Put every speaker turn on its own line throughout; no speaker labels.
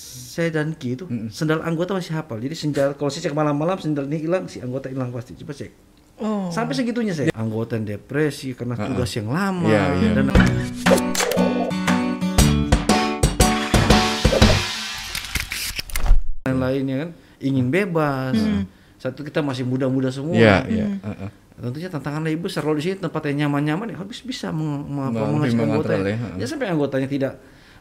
saya dan Ki itu sendal anggota masih hafal. Jadi senjata kalau saya cek malam-malam sendal ini hilang, si anggota hilang pasti. Coba cek.
Oh.
Sampai segitunya saya. Anggota yang depresi karena tugas yang lama
Iya, iya.
dan lain-lainnya kan ingin bebas. Satu kita masih muda-muda semua.
Iya, iya. Heeh.
Tentunya tantangan lebih besar kalau di sini tempat yang nyaman-nyaman ya harus bisa meng, meng, anggota.
ya,
Ya,
heeh.
sampai anggotanya tidak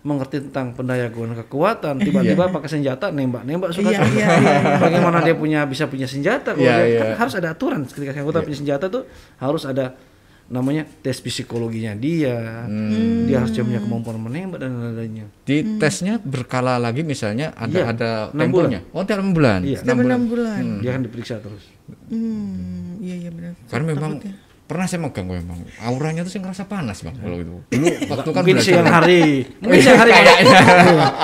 mengerti tentang pendayagunaan kekuatan, tiba-tiba pakai senjata nembak-nembak suka
Iya, iya, iya,
Bagaimana dia punya bisa punya senjata? Kalau
Iya,
dia-
iya.
kan harus ada aturan ketika anggota punya senjata tuh harus ada namanya tes psikologinya dia,
Hmm.
dia harus punya kemampuan menembak dan lain-lainnya.
Di tesnya berkala lagi misalnya ada
Iya,
ada
enam
temponya. Oh, tiap enam bulan.
Iya.
Enam bulan.
Dia kan diperiksa terus.
Hmm, iya iya benar.
Karena memang pernah saya megang memang auranya tuh saya ngerasa panas bang kalau itu. Dulu waktu kan
Mungkin siang hari, mungkin siang hari.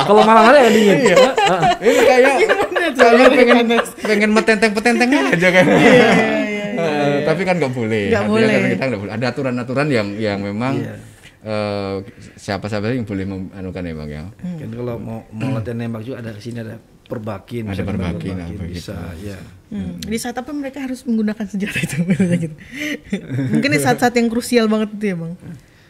Kalau malam hari ada dingin.
Iya. ini kayak kayak pengen pengen metenteng petenteng aja kan. Tapi kan nggak boleh. Kan
boleh.
kita nggak boleh. Ada aturan-aturan yang yang memang Eh, siapa-siapa yang boleh memanukan ya bang ya.
Kan kalau mau mau latihan nembak juga ada di sini ada perbakin,
Ada perbakin,
perbakin,
apa gitu.
bisa, ya.
Hmm. Di saat apa mereka harus menggunakan senjata itu gitu. Mungkin di saat-saat yang krusial banget itu ya, Bang.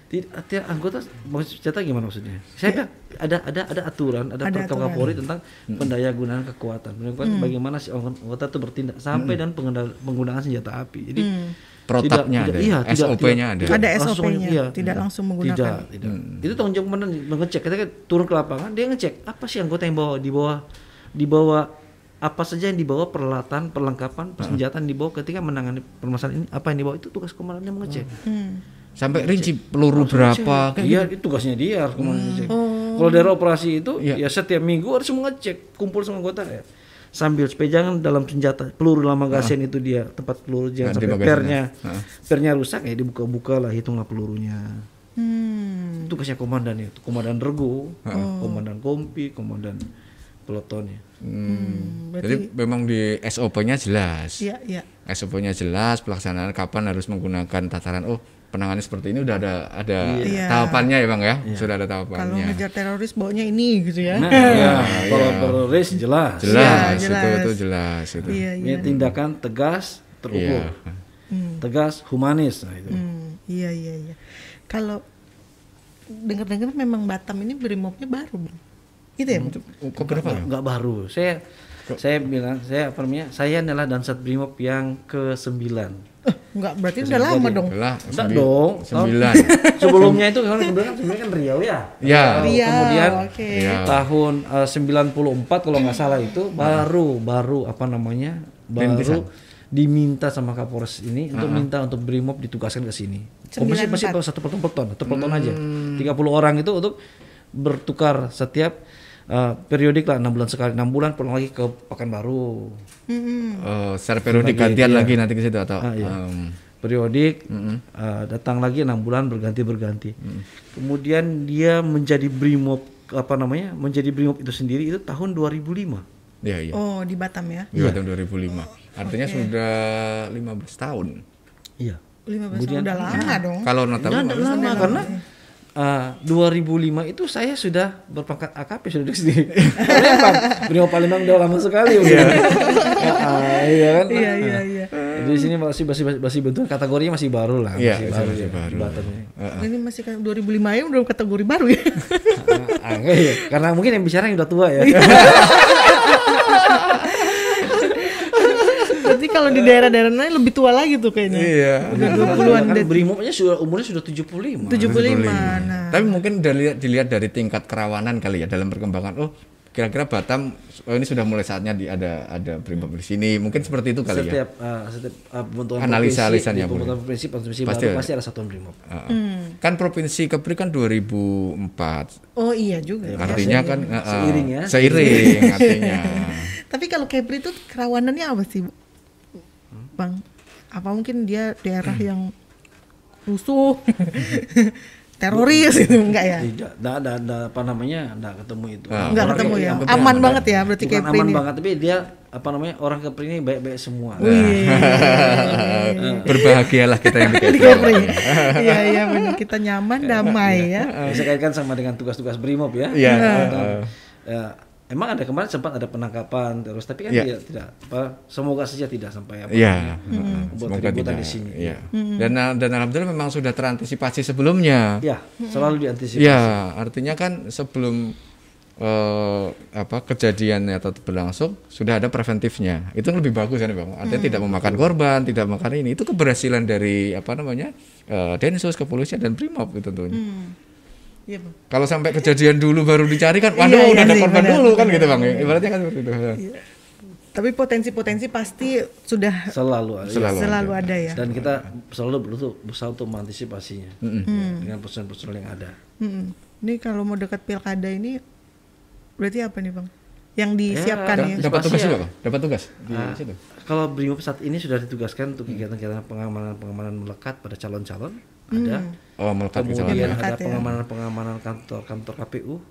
Tidak, tiap anggota mau senjata gimana maksudnya? Saya bilang ada ada ada aturan, ada,
Ada
perkap. Kapolri tentang pendaya gunaan kekuatan. Pendaya Bagaimana si anggota itu bertindak sampai dan pengendal- penggunaan senjata api. Jadi
Protapnya
tidak-
ada,
iya, tidak-
SOP-nya
tidak-
ada.
tidak
Ada
langsung-
SOP-nya,
iya.
tidak langsung menggunakan.
Tidak, tidak. Itu tanggung jawab komandan mengecek. Kita kan turun ke lapangan, dia ngecek apa sih anggota yang bawa di bawah di bawah apa saja yang dibawa peralatan, perlengkapan, persenjataan dibawa ketika menangani permasalahan ini, apa yang dibawa itu tugas komandannya mengecek.
Hmm.
Sampai rinci peluru berapa kayak
Iya, itu tugasnya dia harus komandan ngecek. Kalau daerah operasi itu
Iya.
ya setiap minggu harus mengecek, kumpul sama anggota ya. Sambil supaya jangan dalam senjata peluru dalam magasin itu dia tempat peluru jangan
Nah,
sampai pernya
Heeh.
pernya rusak ya dibuka-buka lah hitunglah pelurunya.
Hmm.
Itu tugasnya komandan itu, komandan regu, komandan kompi, komandan pelotonnya.
Hmm. Jadi memang di SOP-nya jelas.
Iya, iya.
SOP-nya jelas, pelaksanaan kapan harus menggunakan tataran. Oh, penanganan seperti ini udah ada ada
Iya.
tahapannya ya bang ya, sudah ada
Kalau
tahapannya.
ngejar teroris baunya ini gitu ya.
Nah, ya, kalau teroris jelas.
Jelas,
Iya,
itu
jelas.
itu jelas itu.
Iya,
Ini
iya.
tindakan tegas, terukur,
Iya.
tegas, humanis. Nah, itu.
Hmm, iya, iya, iya. Kalau dengar-dengar memang Batam ini brimobnya baru, Bang. Gitu ya, Bang?
Oh, Kok berapa ya?
Enggak baru. Saya saya bilang saya apa namanya? Saya adalah Dansat Brimob yang ke-9.
Eh, enggak, berarti udah lama dong.
Enggak dong.
sembilan.
Sebelumnya itu kan kemudian kan sebelumnya kan Riau ya.
Ya.
Riau,
Kemudian
oke.
Iya.
tahun eh, 94 kalau nggak salah itu baru baru apa namanya? Baru diminta sama Kapolres ini untuk minta untuk Brimob ditugaskan ke sini. Komisi pasti
94.
satu peloton peloton, satu peloton aja. 30 orang itu untuk bertukar setiap eh, periodik lah enam bulan sekali, enam bulan pulang lagi ke Pekanbaru.
Hmm,
Oh, secara periodik gantian lagi nanti ke situ atau?
Ah, iya.
em,
periodik eh, datang lagi enam bulan berganti berganti kemudian dia menjadi brimob apa namanya menjadi brimob itu sendiri itu tahun 2005
Iya iya.
Oh, di Batam ya.
Iya tahun 2005. Artinya sudah 15 tahun.
iya
15 tahun udah lama dong.
Kalau nota
Nah, nggak lama karena eh, 2005 itu saya sudah berpangkat AKP sudah duduk sendiri. Memang Brimob Palembang udah lama sekali udah. Ya, ah, iya kan?
Iya, iya, iya.
Di sini masih masih masih bentuk kategorinya masih baru lah,
Iya,
masih
masih-
baru,
masih
ya,
baru.
di Batam ini.
Ini masih kayak 2005 ya udah kategori baru ya.
Ah, enggak ya. Karena mungkin yang bicara yang udah tua ya.
Berarti kalau di daerah-daerah lain lebih tua lagi tuh kayaknya.
Iya.
Udah 20-an
kan. Brimobnya sudah umurnya sudah 75.
75. Nah,
Tapi mungkin dilihat, dilihat dari tingkat kerawanan kali ya dalam perkembangan. Oh, kira-kira Batam oh ini sudah mulai saatnya di, ada ada brimob di sini. Mungkin seperti itu kali ya.
setiap uh, setiap uh, pembentukan
Analisa-
provinsi,
alisanya
di pembentukan provinsi provinsi
Pasti
baru pasti ada satuan brimob.
Heeh. Kan provinsi Kepri kan 2004.
oh iya juga. ya.
Artinya kan heeh,
Seiring ya.
Seiring artinya.
Tapi kalau Kepri itu kerawanannya apa sih, Bang? Apa mungkin dia daerah yang rusuh, teroris gitu enggak ya?
Tidak, enggak ada, ada apa namanya, enggak ketemu itu.
Ah,
Enggak ketemu ya. Aman
Kepri-
banget ya berarti
Bukan
Kepri
aman
ini.
banget, tapi dia apa namanya orang Kepri ini baik-baik semua.
Wih.
Berbahagialah kita yang di Kepri.
Iya iya benar kita nyaman damai ya.
Bisa kaitkan sama dengan tugas-tugas brimob ya.
Iya.
Tentang, ya, emang ada kemarin sempat ada penangkapan terus tapi kan
Iya.
tidak tidak apa semoga saja tidak sampai apa
Iya,
namanya,
heeh.
membuat
semoga tidak.
di sini.
Iya. Dan dan alhamdulillah memang sudah terantisipasi sebelumnya.
Ya, selalu diantisipasi.
Ya, artinya kan sebelum eh, apa kejadiannya atau berlangsung sudah ada preventifnya. Itu lebih bagus kan, Bang. Artinya tidak memakan korban, tidak makan ini. Itu keberhasilan dari apa namanya? eh, Densus, kepolisian dan Brimob itu tentunya.
Iya, Bang.
Kalau sampai kejadian dulu baru dicari kan, waduh
Iya, iya
udah ada
sih,
korban
benar,
dulu kan gitu, Bang. Ibaratnya kan seperti itu.
Tapi potensi-potensi pasti sudah
Selalu ada.
Selalu.
selalu ada ya.
Dan kita selalu berusaha berusaha untuk mengantisipasinya dengan personel-personel yang ada.
Mm-mm. Ini kalau mau dekat pilkada ini berarti apa nih bang? Yang disiapkan ya?
Dan-
Dapat tugas
ya.
juga, Bang? Dapat tugas di
Ah,
situ.
Kalau Brimob saat ini sudah ditugaskan untuk kegiatan-kegiatan pengamanan-pengamanan melekat pada calon-calon ada.
Oh, melekat ke
Kemudian ada
ya.
pengamanan-pengamanan kantor-kantor KPU.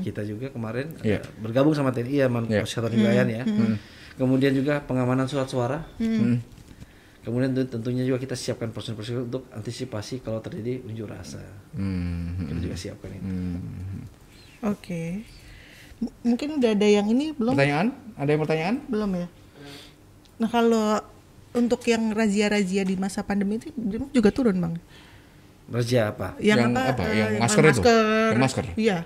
Kita juga kemarin
Iya.
ada bergabung sama TNI ya, Man
Iya.
Kesehatan Wilayahan ya. Kemudian juga pengamanan surat suara.
Hmm.
Kemudian tentu- tentunya juga kita siapkan personil-personil untuk antisipasi kalau terjadi unjuk rasa.
Hmm.
Kita juga siapkan itu.
Oke. M- mungkin udah ada yang ini belum?
Pertanyaan? Ada yang pertanyaan?
Belum ya. Nah kalau untuk yang razia-razia di masa pandemi itu juga turun bang?
Razia apa?
Yang apa?
eh,
Yang masker itu? Yang masker?
Iya.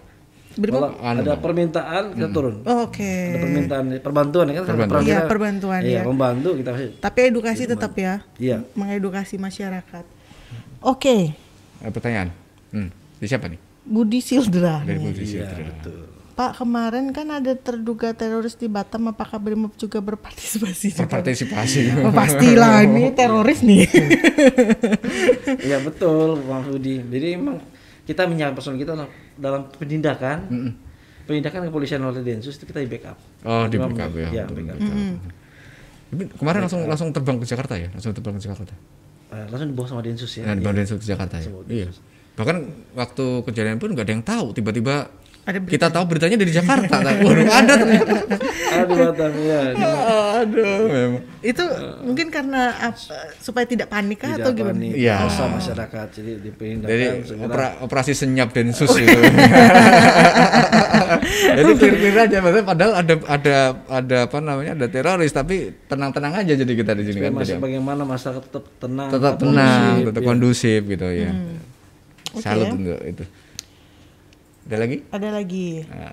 Anu,
ada
Bang.
permintaan kita turun.
Oh, Oke.
Ada permintaan perbantuan ya kan
Perbantuan.
Iya,
kita-
perbantuan,
Iya,
iya.
membantu kita.
Tapi edukasi tetap ya.
Iya.
Mengedukasi masyarakat. Oke.
Eh, pertanyaan. Hmm. Di siapa nih?
Budi Sildra.
Dari
nih.
Budi
Iya,
Sitra.
betul.
Pak kemarin kan ada terduga teroris di Batam, apakah Brimob juga berpartisipasi?
Berpartisipasi.
Oh, pastilah ini teroris nih.
Iya betul, Bang Budi. Jadi memang kita menyiapkan personil kita dalam- penindakan, penindakan kepolisian oleh Densus itu kita di backup.
Oh, di backup ya.
Iya,
Betul,
backup.
betul. Tapi kemarin langsung langsung terbang ke Jakarta ya? Langsung terbang ke Jakarta.
Eh, langsung dibawa sama Densus ya.
Nah, di Bandung ke Jakarta ya. Iya. Bahkan waktu kejadian pun nggak ada yang tahu. Tiba-tiba
Ada berita.
kita tahu beritanya dari Jakarta. Waduh, ada ternyata.
Aduh, Batam ya. Di-
Aduh, memang.
itu mungkin karena apa, supaya tidak panik kah
Tidak
atau gimana?
panik,
Iya.
dosa masyarakat. Jadi dipindahkan
Jadi opera- operasi senyap densus gitu. jadi clear-clear aja maksudnya padahal ada ada ada apa namanya ada teroris tapi tenang-tenang aja jadi kita di sini kan
masih
jadi
bagaimana masyarakat tetap tenang,
tetap
kondusif,
tenang, tetap
ya.
kondusif gitu ya.
Oke.
Salut untuk itu. Ada lagi?
Ada lagi.
Nah,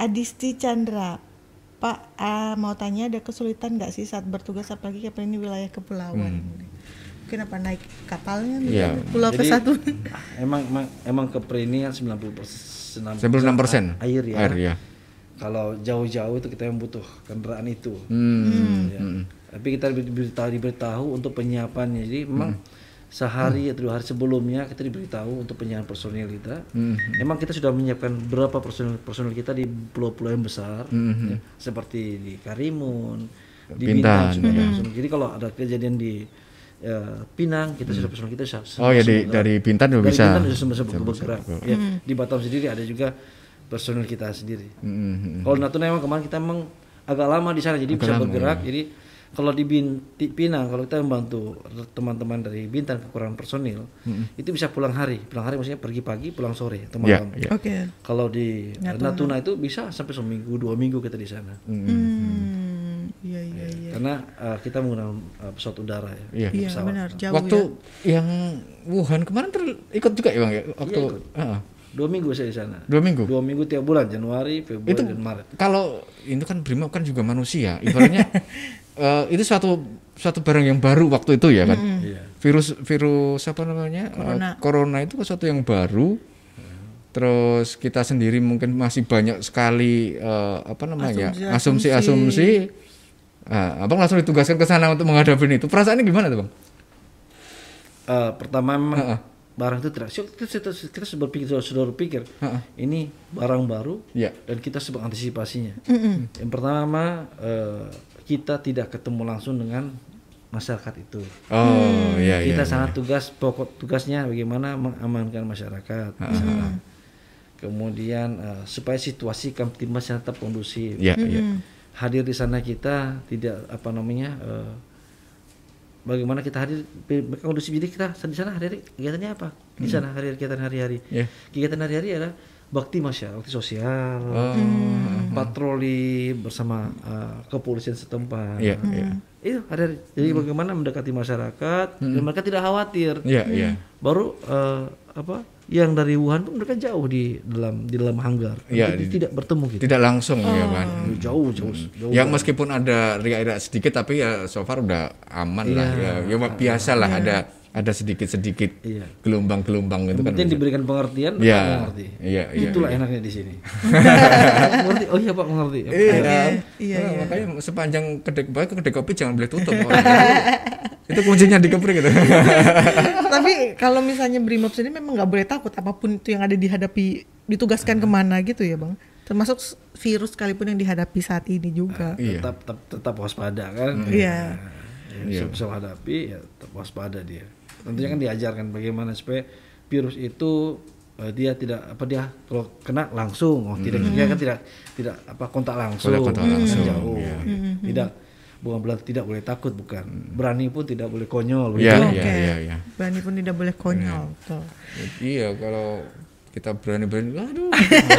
Adisti Chandra. Pak, ah, mau tanya ada kesulitan nggak sih saat bertugas apalagi kayak ini wilayah kepulauan? Mungkin apa naik kapalnya nih,
Iya.
pulau ke
Jadi,
satu?
emang emang, emang ke Perini kan 90 persen
96%
air ya.
Air ya.
Kalau jauh-jauh itu kita yang butuh kendaraan itu.
Hmm.
Ya. Tapi kita diberitahu, diberitahu untuk penyiapannya. Jadi memang sehari atau dua hari sebelumnya kita diberitahu untuk penyiapan personil kita. Memang kita sudah menyiapkan berapa personil personil kita di pulau-pulau yang besar, ya, seperti di Karimun, di
Bintan,
Bintan. personil. Jadi kalau ada kejadian di ya, Pinang, kita sudah personil kita sudah
Oh ya di dari Bintan juga
dari
bisa.
Bintan sudah bergerak. Ya, Di Batam sendiri ada juga personil kita sendiri.
Hmm.
Kalau Natuna memang kemarin kita memang agak lama di sana, jadi bisa
lama,
bergerak. Jadi kalau di, Bin, di Pinang, kalau kita membantu teman-teman dari Bintan kekurangan personil, itu bisa pulang hari. Pulang hari maksudnya pergi pagi, pulang sore, atau
Ya,
malam.
ya.
Oke.
Kalau di Natuna. itu bisa sampai seminggu, dua minggu kita di sana.
Hmm, iya iya iya.
Karena uh, kita menggunakan uh, pesawat udara ya.
Iya.
Iya
pesawat.
benar jauh
Waktu
ya.
yang Wuhan kemarin ter- ikut juga ya bang ya? Waktu
ikut.
Heeh.
Dua minggu saya di sana.
dua minggu.
Dua minggu tiap bulan, Januari, Februari,
itu
dan Maret.
kalau itu kan Brimob kan juga manusia, ibaratnya eh, itu suatu suatu barang yang baru waktu itu ya kan.
Iya.
Virus virus apa namanya? Eh,
Corona.
corona itu sesuatu yang baru. Terus kita sendiri mungkin masih banyak sekali eh, apa namanya?
Asumsi-asumsi.
asumsi-asumsi. Ah, abang langsung ditugaskan ke sana untuk menghadapi itu. Perasaannya gimana tuh bang?
Eh, pertama memang
Heeh.
barang itu tidak kita, kita, kita sudah berpikir sudah, sudah berpikir
Heeh.
ini barang baru
Iya.
dan kita sudah antisipasinya. Yang pertama eh, kita tidak ketemu langsung dengan masyarakat itu.
Oh iya iya.
kita
iya.
sangat tugas pokok tugasnya bagaimana mengamankan masyarakat. di sana. Kemudian eh, supaya situasi kamtipmasnya tetap kondusif.
Iya iya.
Hadir di sana kita tidak apa namanya eh, bagaimana kita hadir kondusif jadi kita di sana hari-hari kegiatannya apa di sana hari-hari kegiatan hari-hari
Iya.
kegiatan hari-hari adalah bakti masyarakat, bakti sosial,
Oh.
patroli bersama uh, kepolisian setempat.
Iya, iya.
Itu ada jadi bagaimana mendekati masyarakat dan mereka tidak khawatir.
Iya, iya.
Baru uh, apa yang dari Wuhan pun mereka jauh di dalam di dalam hanggar.
Iya,
Jadi
di-
tidak bertemu gitu.
Tidak langsung ya kan.
Jauh jauh jauh.
Yang meskipun ada riak-riak sedikit tapi ya so far udah aman lah ya. Ya biasa lah ada ada sedikit-sedikit
Iya.
gelombang-gelombang gitu
Yang
kan.
penting diberikan pengertian,
Iya.
mengerti.
Iya, iya.
Itulah enaknya di sini. mengerti? Oh iya Pak mengerti.
Iya,
iya,
Nah, makanya sepanjang kedai baik kedai kopi jangan boleh tutup. Pak. itu kuncinya di kepri gitu.
Tapi kalau misalnya Brimob sendiri memang nggak boleh takut apa pun itu yang ada dihadapi ditugaskan ke mana gitu ya bang. Termasuk virus sekalipun yang dihadapi saat ini juga.
Iya.
Tetap, tetap tetap waspada kan.
Iya.
Ya, bisa hadapi ya tetap waspada dia. Tentunya kan diajarkan bagaimana supaya virus itu eh, dia tidak apa dia kalau kena langsung oh tidak dia kan tidak tidak apa kontak langsung,
kontak langsung,
jauh.
iya.
Tidak bukan berarti tidak boleh takut bukan. Berani pun tidak boleh konyol.
Iya,
begitu.
iya,
Oke.
iya, iya.
Berani pun tidak boleh konyol. Betul.
Iya, kalau kita berani-berani, aduh,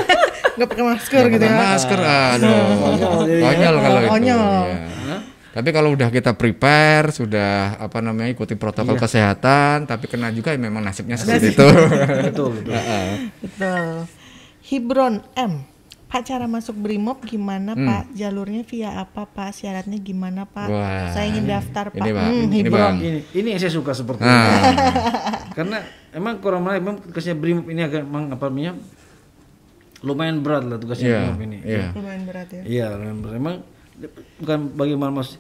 Nggak pakai masker
nggak
gitu
pakai
ya.
masker, aduh, konyol kalau itu.
Konyol.
iya. Tapi kalau udah kita prepare, sudah apa namanya ikuti protokol kesehatan, tapi kena juga ya memang nasibnya seperti itu.
betul betul.
Betul. Hibron M. Pak cara masuk Brimob gimana
Hmm.
Pak? Jalurnya via apa Pak? Syaratnya gimana Pak?
Wah.
Saya ingin daftar Pak.
Ini, Pak.
Hmm,
Ini,
Hibron.
Bang.
Ini ini yang saya suka seperti
Nah.
ini. Karena emang kurang lain memang tugasnya Brimob ini agak emang apa namanya lumayan berat lah tugasnya
Iya,
Brimob ini.
iya.
Lumayan berat ya.
Iya, lumayan berat. Emang bukan bagaimana mas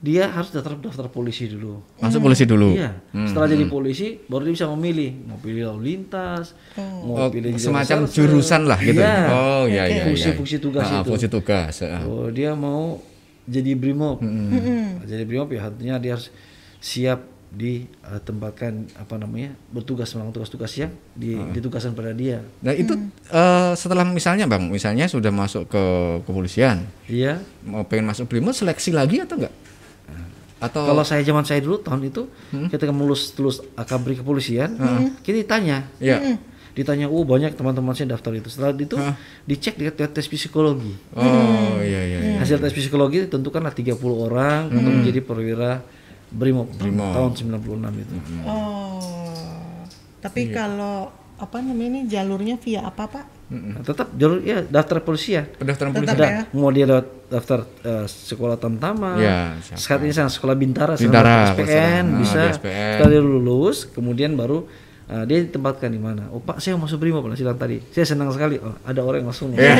dia harus daftar daftar polisi dulu.
Masuk polisi dulu.
Iya. Setelah jadi polisi baru dia bisa memilih mau pilih lalu lintas, mau
Oh,
pilih
semacam
reserse.
jurusan lah gitu.
Iya.
Oh iya iya.
Fungsi-fungsi
iya.
tugas
Ah,
itu.
Fungsi tugas. ah.
Oh, dia mau jadi brimob. Jadi brimob ya artinya dia harus siap ditempatkan apa namanya bertugas melakukan tugas-tugas yang di, ditugaskan pada dia.
Nah itu eh, setelah misalnya bang, misalnya sudah masuk ke kepolisian,
Iya.
mau pengen masuk brimob seleksi lagi atau enggak? Atau
Kalau saya zaman saya dulu tahun itu ketika melulus tulus akabri kepolisian, kita ditanya.
ya?
Ditanya, "Oh, banyak teman-teman saya daftar itu." Setelah itu dicek di tes, tes psikologi.
Oh iya iya. iya.
Hasil tes psikologi tentukanlah 30 orang untuk menjadi perwira Brimob, tahun 96 itu.
Oh. Tapi
Iya.
kalau apa namanya ini jalurnya via apa Pak?
Nah, tetap jalur ya daftar polisian.
Pendaftaran polisi.
Tetap
Ada
ya.
mau dia lewat daftar eh, sekolah tamtama.
Ya, siapa?
Sekarang ini sana sekolah Bintara,
Bintara,
SPN.
Ah,
bisa.
SPN.
Sekali lulus, kemudian baru eh, dia ditempatkan di mana? Oh Pak, saya mau masuk Brimob Pak silang tadi. Saya senang sekali. Oh, ada orang yang langsung
Iya.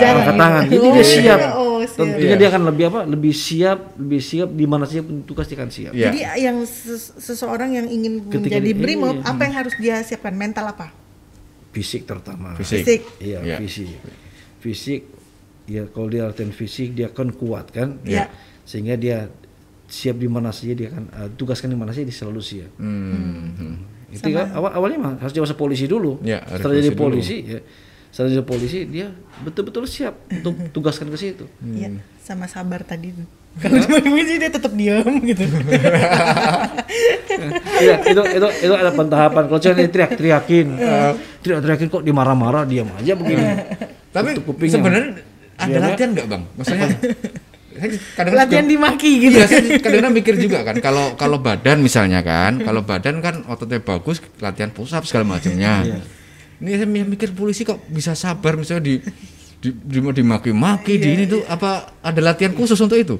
Angkat tangan. Jadi
Oh,
dia
iya.
siap.
Oh, siap.
Tentunya dia akan lebih apa? Lebih siap, lebih siap di mana saja tugas dia akan siap.
Iya.
Jadi yang ses- seseorang yang ingin
Ketika
menjadi
di-
Brimob,
iya.
apa yang harus dia siapkan? Mental apa?
Fisik terutama.
Fisik.
Fisik.
Iya,
Iya.
fisik. Fisik ya kalau dia latihan fisik dia akan kuat kan?
Iya.
Sehingga dia siap di mana saja dia akan eh, tugaskan di mana saja dia selalu siap.
Hmm.
Itu kan awal awalnya mah harus dia masuk polisi dulu.
Ya,
Setelah jadi
polisi
polisi ya. Setelah jadi polisi dia betul-betul siap untuk tugaskan ke situ.
Iya, sama sabar tadi tuh. Kalau cuma sih dia tetap diam gitu.
Iya, itu itu itu ada pentahapan. Kalau cuma teriak-teriakin, teriak-teriakin kok dimarah-marah diam aja begini.
Tapi
Tutup kupingnya.
sebenarnya ada
Iya,
latihan nggak bang? Maksudnya kadang-kadang
Latihan
juga-
dimaki gitu.
Iya, saya kadang-kadang mikir juga kan kalau kalau badan misalnya kan, kalau badan kan ototnya bagus, latihan push up segala macamnya.
Iya.
Ini saya mikir polisi kok bisa sabar misalnya di di, di dimaki-maki di ini tuh apa ada latihan khusus untuk itu?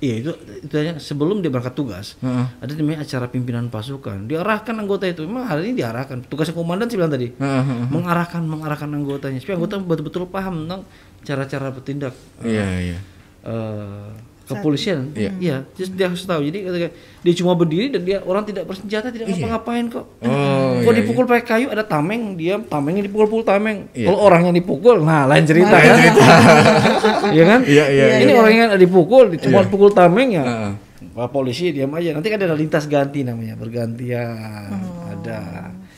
Iya itu itu aja sebelum dia berangkat tugas
Heeh.
ada namanya acara pimpinan pasukan diarahkan anggota itu memang hari ini diarahkan tugasnya komandan sih bilang tadi
Heeh, heeh.
mengarahkan mengarahkan anggotanya supaya anggota betul-betul paham tentang cara-cara bertindak
Iya iya.
Eh, kepolisian.
Iya.
iya terus dia harus tahu. Jadi ketika dia cuma berdiri dan dia orang tidak bersenjata tidak ngapa-ngapain kok.
Iya. Oh, iya,
dipukul pakai kayu ada tameng dia tamengnya dipukul-pukul tameng.
Iya.
kalau orangnya dipukul nah lain cerita kan iya kan?
Iya, iya,
ini orangnya dipukul cuma
Iya.
pukul tameng ya.
Heeh.
Pak polisi diam aja. Nanti kan ada lintas ganti namanya bergantian. Ada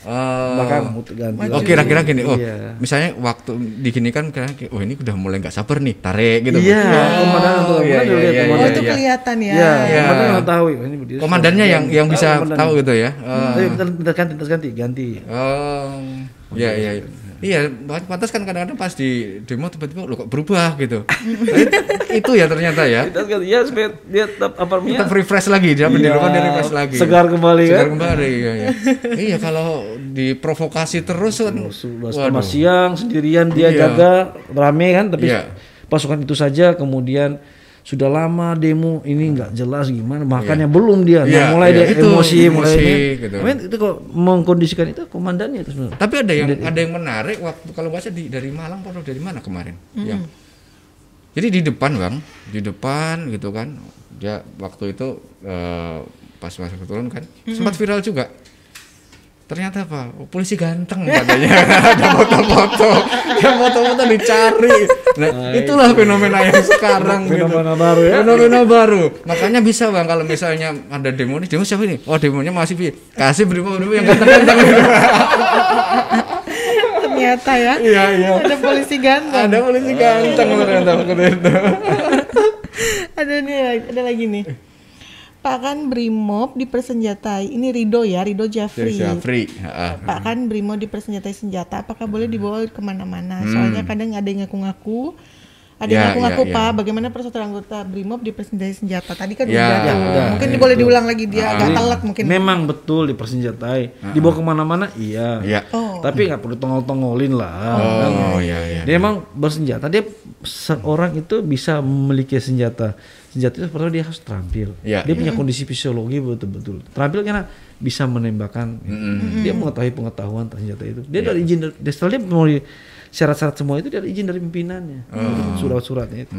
Oh.
belakang muter ganti
Oh kira-kira gini, oh
Iya.
misalnya waktu digini kan kira oh ini udah mulai nggak sabar nih, tarik gitu.
Iya,
Oh,
komandan untuk
iya, iya,
lihat
iya,
Oh,
komandan.
itu
iya.
kelihatan ya.
Iya,
Iya.
komandan yang tahu oh, ini berdiri.
Komandannya yang yang bisa tahu gitu ya. Oh.
Tapi kita kita ganti, ganti, ganti.
Oh, iya iya. iya. Iya, pantas kan kadang-kadang pas di demo tiba-tiba lo kok berubah gitu. Itu- itu ya ternyata ya.
Kita kan ya supaya dia tetap apa namanya
Tetap refresh lagi dia di rumah dia refresh lagi.
Iya. segar kembali
Segar
kan.
kembali iya, iya. iya kalau diprovokasi terus kan
setengah siang sendirian dia
Iya.
jaga rame kan tapi
Iya.
pasukan itu saja kemudian sudah lama demo ini nggak jelas gimana. Makannya belum dia. Nah,
Iya,
mulai
iya,
dia
itu,
emosi, mulai
emosi,
ini.
gitu.
I mean, itu kok mengkondisikan itu komandannya itu sebenarnya.
Tapi ada yang ada yang menarik waktu kalau baca di dari Malang atau dari mana kemarin? Yang jadi di depan bang, di depan gitu kan, dia waktu itu eh, pas masuk turun kan, sempat viral juga. Ternyata apa? Oh, polisi ganteng katanya. ada foto-foto, yang foto-foto dicari. Nah, itulah fenomena yang sekarang. gitu.
Fenomena baru ya.
Fenomena baru. Makanya bisa bang kalau misalnya ada demo nih, demo siapa ini? Oh demonya masih Pi. kasih brimo brimo yang ganteng-ganteng.
Ternyata ya.
Iya iya.
Ada polisi ganteng.
Ada polisi ganteng ternyata waktu itu.
ada nih ada lagi nih. Pak kan Brimob dipersenjatai. Ini Rido ya, Rido Jafri.
Jafri. heeh.
Pak kan Brimob dipersenjatai senjata. Apakah boleh dibawa ke mana-mana? Soalnya kadang ada yang ngaku-ngaku. Ada yang
Hmm. Ya,
ngaku-ngaku
ya, ya.
Pak. Bagaimana persetujuan anggota Brimob dipersenjatai senjata? Tadi kan
Ya,
udah tuh.
ya,
mungkin
ya,
boleh diulang lagi dia agak
Jadi,
telat mungkin.
memang betul dipersenjatai dibawa ke mana-mana iya
Iya.
Oh.
tapi nggak perlu tongol-tongolin lah
Oh iya iya.
dia emang bersenjata dia seorang itu bisa memiliki senjata senjata itu pertama dia harus terampil.
Iya,
dia punya kondisi fisiologi betul-betul. Terampil karena bisa menembakkan. Dia mengetahui pengetahuan tentang senjata itu. Dia dari izin dari, dia setelah dia memenuhi syarat-syarat semua itu dari izin dari pimpinannya. Surat-suratnya itu.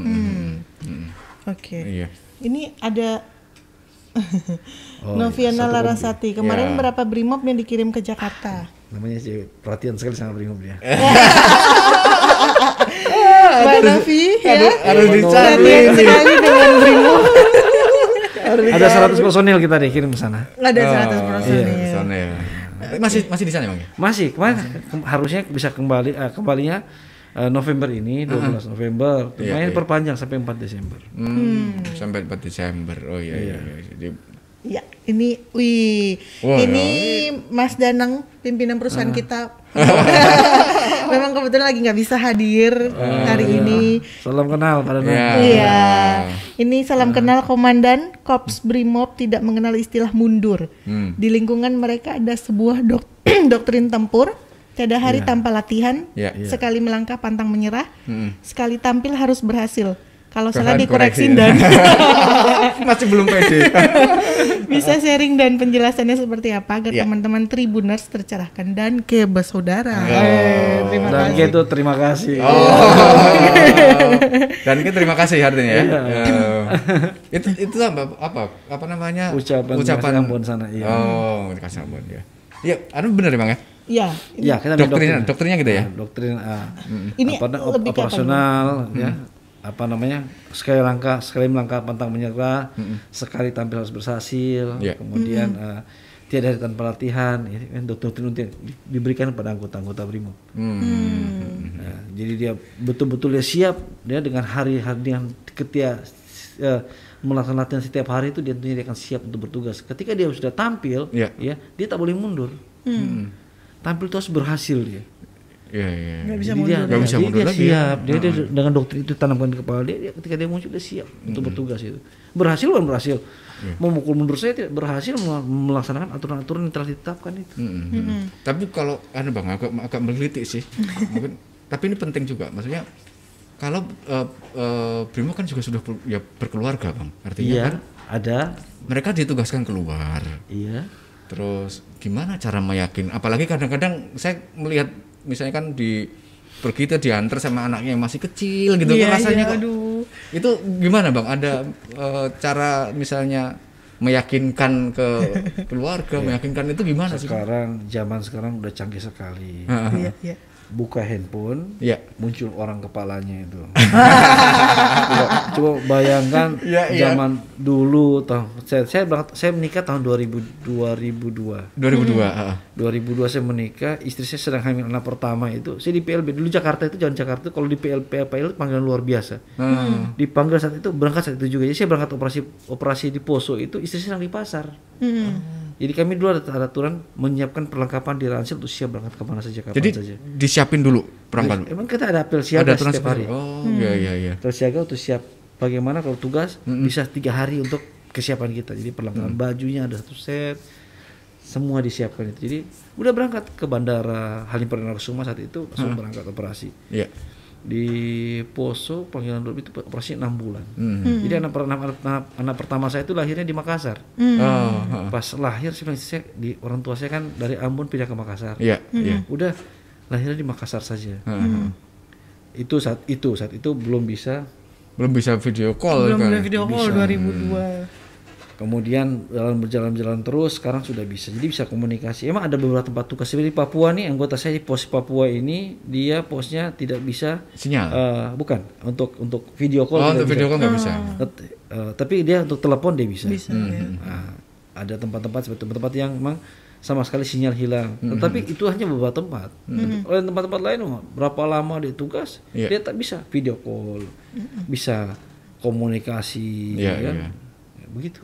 Oke.
Iya.
Ini ada
Oh,
Noviana
satu
Larasati. Kemarin
Ya.
berapa Brimob yang dikirim ke Jakarta?
namanya sih perhatian sekali sama Brimob dia
Mbak Novi ya.
Harus dicari.
Sekali dengan Brimob.
ada 100 personil kita deh kirim ke sana
Ada 100
Oh,
personil.
iya, personil. Tapi Masih masih di sana bang ya?
Masih kemarin ke- harusnya bisa kembali eh, kembalinya eh, November ini 12 November.
Iya,
Main
iya.
perpanjang sampai 4 Desember.
Hmm, Sampai 4 Desember. Oh iya iya. iya. Jadi
Ya, ini wih.
Wah,
ini Mas Danang pimpinan perusahaan
Ah.
kita. Memang kebetulan lagi nggak bisa hadir hari ini.
Salam kenal pada
Iya.
Nana.
Iya. Ini salam kenal Komandan Kops Brimob tidak mengenal istilah mundur.
Hmm.
Di lingkungan mereka ada sebuah dok doktrin tempur. Tiada hari tanpa latihan.
Iya. Hmm.
Sekali melangkah pantang menyerah. Sekali tampil harus berhasil. Kalau salah dikoreksi
koreksi.
dan
masih belum pede.
bisa sharing dan penjelasannya seperti apa agar
Iya.
teman-teman Tribuners tercerahkan dan ke bersaudara. Eh, terima
Dan
kasih.
gitu terima kasih.
Oh. Dan kita terima kasih artinya ya.
Iya.
Itu itu apa apa apa namanya?
Ucapan kasih ampun sana, iya.
Oh, kasih ampun ya. Iya, anu benar ya Bang ya?
Ya,
Ya, kita ambil
Doktrin
doktrin.
dokternya gitu ya.
Nah, doktrin ah,
Ini
apa,
lebih apa
operasional ya. Apa namanya? Sekali langkah, sekali melangkah pantang menyerah, sekali tampil harus berhasil,
Iya.
kemudian ah, tiada hari tanpa latihan. Ini kan doktrin yang diberikan pada anggota-anggota Brimob.
Hmm.
Nah, jadi dia betul-betul dia siap dia dengan hari-hari dengan ketika eh, melaksanakan latihan setiap hari itu dia tentunya dia akan siap untuk bertugas. Ketika dia sudah tampil,
Iya.
ya dia tak boleh mundur. Tampil itu harus berhasil dia.
Iya, iya.
Nggak bisa
Jadi
mundur.
dia,
Nggak bisa
jadi
mundur
dia
lagi ya.
siap. Dia, dia dengan doktrin itu tanamkan di kepala dia, dia ketika dia muncul dia siap untuk bertugas itu. Berhasil bukan berhasil. Mau mukul mundur saya tidak berhasil mel- melaksanakan aturan-aturan yang telah ditetapkan itu.
Mm-mm. Tapi kalau anu Bang agak agak menggelitik sih. Mungkin tapi ini penting juga. Maksudnya kalau eh, eh, Brimo kan juga sudah ya berkeluarga, Bang. Artinya
Iya,
kan
ada.
mereka ditugaskan keluar.
Iya.
Terus gimana cara meyakin? Apalagi kadang-kadang saya melihat misalnya kan di pergi itu diantar sama anaknya yang masih kecil gitu
Iya,
kan rasanya
iya,
kok.
aduh.
Itu gimana Bang? Ada eh, cara misalnya meyakinkan ke keluarga, meyakinkan itu gimana sih?
Sekarang zaman sekarang udah canggih sekali.
Iya, iya.
Buka handphone,
Iya.
muncul orang kepalanya itu. coba, coba bayangkan
Iya, iya.
zaman dulu tahun saya saya berangkat- saya menikah tahun 2000 2002.
2002. heeh.
2002 saya menikah, istri saya sedang hamil anak pertama itu. Saya di PLB dulu Jakarta itu jalan Jakarta itu kalau di PL PLPL itu panggilan luar biasa.
Hmm.
Dipanggil saat itu berangkat saat itu juga. Jadi saya berangkat operasi operasi di Poso itu istri saya sedang di pasar.
Hmm.
Jadi kami dulu ada, ada aturan menyiapkan perlengkapan di ransel untuk siap berangkat ke mana saja kapan
Jadi
saja.
disiapin dulu perangkat.
Emang kita ada apel
Ada
siaga
aturan
setiap hari.
Oh, iya iya iya.
Apel siaga untuk siap bagaimana kalau tugas bisa tiga hari untuk kesiapan kita. Jadi perlengkapan bajunya ada satu set, semua disiapkan itu. Jadi udah berangkat ke bandara Halim Perdana Kusuma saat itu langsung berangkat operasi.
Iya.
Di Poso panggilan dulu itu operasi enam bulan.
Hmm.
Jadi anak, anak, anak, anak pertama saya itu lahirnya di Makassar.
Oh, heeh.
Pas lahir sih saya di orang tua saya kan dari Ambon pindah ke Makassar.
Iya, iya.
Udah lahirnya di Makassar saja.
Heeh.
Itu saat itu saat itu belum bisa.
Belum bisa video call
Belum
kan?
video call 2002.
Kemudian jalan berjalan-jalan terus sekarang sudah bisa. Jadi bisa komunikasi. Emang ada beberapa tempat tugas seperti di Papua nih anggota saya di pos Papua ini dia posnya tidak bisa
Sinyal.
eh, bukan untuk untuk video
oh,
call tidak
untuk
bisa.
video call nggak bisa.
Tet- eh, tapi dia untuk telepon dia bisa.
Bisa ya.
Nah, ada tempat-tempat seperti tempat-tempat yang memang sama sekali sinyal hilang. Tetapi itu hanya beberapa tempat. Oleh tempat-tempat lain oh, berapa lama dia tugas,
Iya.
dia tak bisa video call, bisa komunikasi,
Iya,
ya kan?
iya.
Ya, begitu.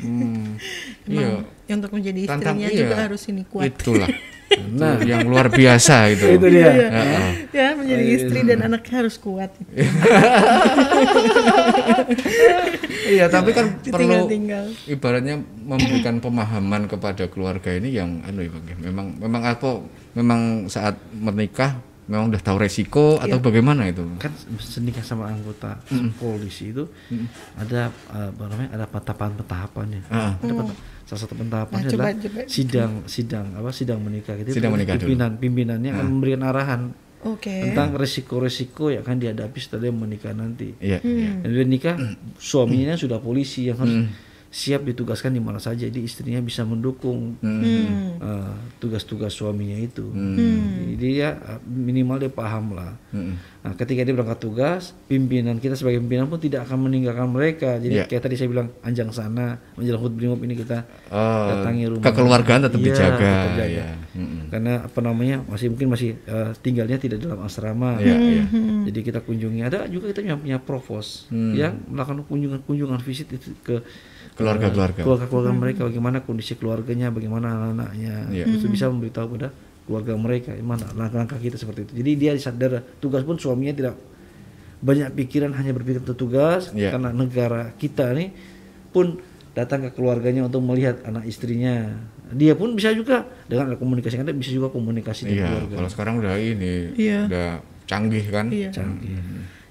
Hmm. Iya.
Yang untuk menjadi
Tantang-
istrinya
iya.
juga harus ini kuat.
Itulah. nah, yang luar biasa itu.
Itu dia.
Heeh.
Ya, menjadi istri dan anaknya harus kuat.
Iya, tapi kan perlu
Tinggal-tinggal.
ibaratnya memberikan pemahaman kepada keluarga ini yang anu ya Bang, ya. memang memang apa memang saat menikah memang udah tahu resiko atau bagaimana itu
Kan senikah sama anggota polisi itu ada eh, apa namanya ada tahapan-tahapannya.
Ah.
Ada penta- salah satu pentahapannya
Nah, coba-
adalah
coba.
sidang sidang apa sidang menikah gitu.
Sidang menikah dulu.
pimpinan pimpinannya akan memberikan arahan
Oke.
tentang resiko-resiko yang akan dihadapi setelah dia menikah nanti.
iya
Hmm.
Dan dia nikah suaminya sudah polisi yang harus siap ditugaskan di mana saja. Jadi istrinya bisa mendukung
Hmm.
eh, tugas-tugas suaminya itu.
Hmm.
Jadi dia eh, minimal dia paham lah.
Mm-mm.
Nah, ketika dia berangkat tugas, pimpinan kita sebagai pimpinan pun tidak akan meninggalkan mereka. Jadi
Iya.
kayak tadi saya bilang anjang sana menjelang hut brimob ini kita
Oh,
datangi rumah.
kekeluargaan tetap
Iya,
dijaga
tetap jaga.
ya.
Karena apa namanya masih mungkin masih eh, tinggalnya tidak dalam asrama.
Iya, iya.
Jadi kita kunjungi. Ada juga kita punya, punya provos
Hmm.
yang melakukan kunjungan-kunjungan visit itu ke
Keluarga-keluarga.
keluarga-keluarga mereka, bagaimana kondisi keluarganya, bagaimana anak-anaknya.
Iya.
Itu bisa memberitahu pada keluarga mereka, mana langkah-langkah kita seperti itu. Jadi dia sadar tugas pun suaminya tidak banyak pikiran hanya berpikir tentang tugas
Iya.
karena negara kita nih pun datang ke keluarganya untuk melihat anak istrinya. Dia pun bisa juga dengan komunikasi ada bisa juga komunikasi dengan
Iya,
keluarga.
kalau sekarang udah ini
Iya.
udah canggih kan.
Iya.
Canggih.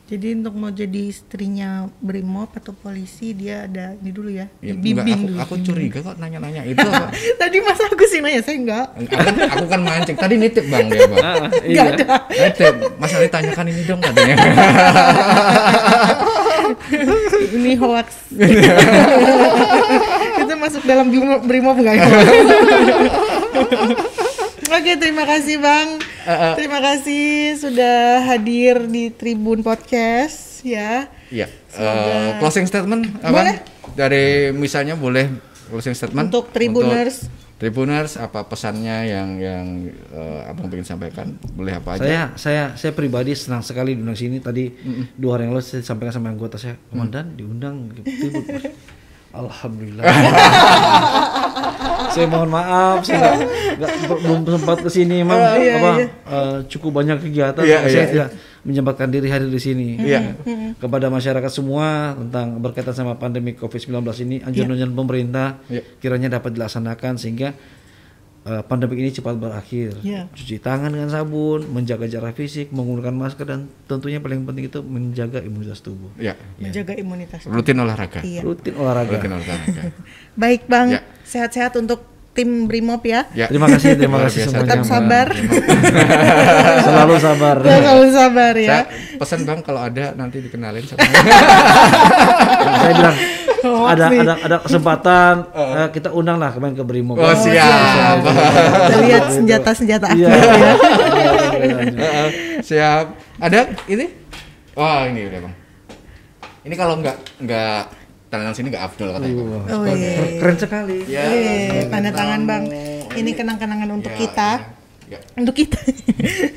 Jadi untuk mau jadi istrinya brimob atau polisi dia ada ini dulu ya,
Ya, enggak, aku,
dulu.
aku curiga kok nanya-nanya itu?
Tadi masa aku sih nanya saya enggak.
aku, kan, aku kan mancing tadi nitip bang dia bang
Ah, iya.
nitip mas Ali tanyakan ini dong katanya
ini hoax. Itu masuk dalam brimob, brimob enggak ya? Oke, terima kasih Bang. Terima kasih sudah hadir di Tribun Podcast ya.
Iya. eh, closing statement apa?
Boleh.
Dari misalnya boleh closing statement
Untuk Tribuners.
Untuk Tribuners apa pesannya yang yang eh, abang ingin sampaikan? Boleh apa aja?
Saya saya saya pribadi senang sekali diundang sini. Tadi dua hari yang lalu saya sampaikan sama anggota saya, komandan diundang ke Tribun." Alhamdulillah. saya mohon maaf, saya nggak- belum sempat ke sini, memang apa eh, cukup banyak kegiatan,
Iya,
saya
iya.
tidak menyempatkan diri hadir di sini.
Iya.
Kepada masyarakat semua tentang berkaitan sama pandemi COVID-19 ini, anjuran-anjuran pemerintah
Iya.
kiranya dapat dilaksanakan sehingga eh, pandemi ini cepat berakhir.
Iya.
Cuci tangan dengan sabun, menjaga jarak fisik, menggunakan masker dan tentunya paling penting itu menjaga imunitas tubuh.
Ya.
Menjaga imunitas.
Rutin olahraga.
Iya.
Rutin olahraga.
Rutin olahraga.
Baik Bang,
Ya.
Sehat-sehat untuk tim Brimob ya.
Ya.
Terima kasih, terima kasih semuanya.
Tetap sabar.
Selalu sabar.
Selalu sabar
Saya
ya.
pesan bang kalau ada nanti dikenalin sama
Saya bilang
Hoax
ada ada ada kesempatan eh, kita undang lah kemarin ke Brimob.
Oh siap.
Kita lihat senjata-senjata
Iya.
aktif ya.
Heeh, siap. Ada ini? Wah ini udah bang. Ini kalau nggak nggak tangan sini nggak Abdul katanya. Bang.
Oh iya.
Keren sekali.
Ya.
Eh, tanda tangan Bang. Ini kenang-kenangan untuk
Ya,
kita.
ya.
Untuk kita.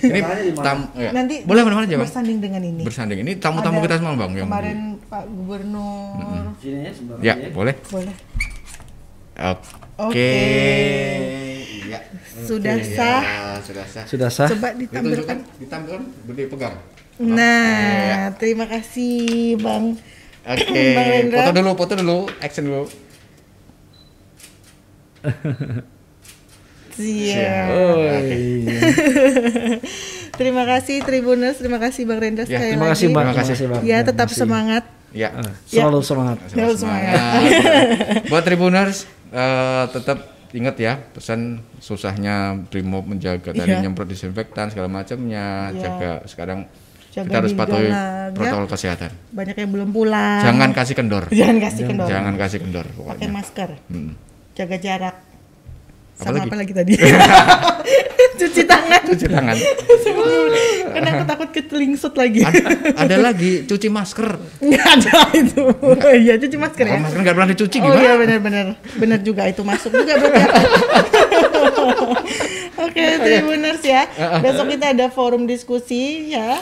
Ini tam, ya.
Nanti
boleh mana aja bang.
bersanding dengan ini.
Bersanding. Ini tamu-tamu kita semua bang. Yang
Kemarin Pak Gubernur.
Sini ya sebentar.
ya boleh.
Boleh.
Oke.
Oke.
Iya.
Sudah
Oke,
sah.
ya, sudah sah.
Sudah sah?
Coba ditampilkan.
Ditampilkan, beri pegang.
Nah, terima kasih Bang.
Oke,
Rendra.
foto dulu, foto dulu, action dulu.
Siap.
Oh, iya.
Terima kasih Tribuners, terima kasih Bang Rendra
Ya,
sekali
Terima
lagi.
kasih Bang.
Terima kasih.
Bang.
Ya,
Terima
tetap
kasih.
semangat.
Ya.
Ah, Selalu semangat.
Selalu semangat.
Buat Tribuners, eh, tetap ingat ya pesan susahnya Brimob menjaga tadi
Iya.
nyemprot disinfektan segala macamnya,
Iya.
jaga sekarang
Jaga
kita harus patuhi
banget, ya.
protokol kesehatan.
Banyak yang belum pulang.
Jangan kasih kendor.
Jangan kasih kendor.
Jangan kasih kendor
Pakai masker.
Hmm.
Jaga jarak.
Apa
Sama
lagi?
apa lagi tadi? Cuci tangan.
Cuci tangan.
Karena aku takut ketelingsut lagi.
ada, ada lagi cuci masker.
Nggak ada itu. Iya, cuci masker ya.
Kalau masker nggak pernah dicuci
Oh
gimana?
iya benar-benar benar juga itu masuk juga berarti. ya. Oke, Tribuners ya. Besok kita ada forum diskusi ya.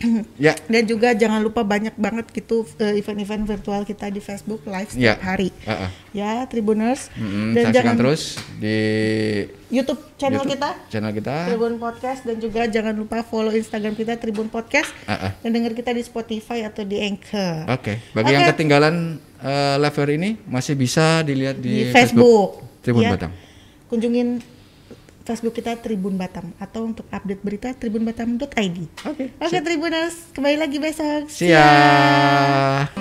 Ya,
Dan juga jangan lupa banyak banget gitu eh, event-event virtual kita di Facebook live setiap hari.
Heeh.
Ya, Tribuners.
Mm-mm,
Dan
saksikan
jangan
terus di
YouTube channel
YouTube
kita
channel kita.
Tribun Podcast dan juga jangan lupa follow Instagram kita Tribun Podcast
Heeh.
dan dengar kita di Spotify atau di Anchor.
Oke, bagi yang
Oke.
ketinggalan eh, live hari ini masih bisa dilihat
di,
di,
Facebook.
Tribun
ya.
Batam.
Kunjungin Facebook kita Tribun Batam atau untuk update berita tribunbatam.id.
Oke.
Oke Tribuners, kembali lagi besok.
Siap.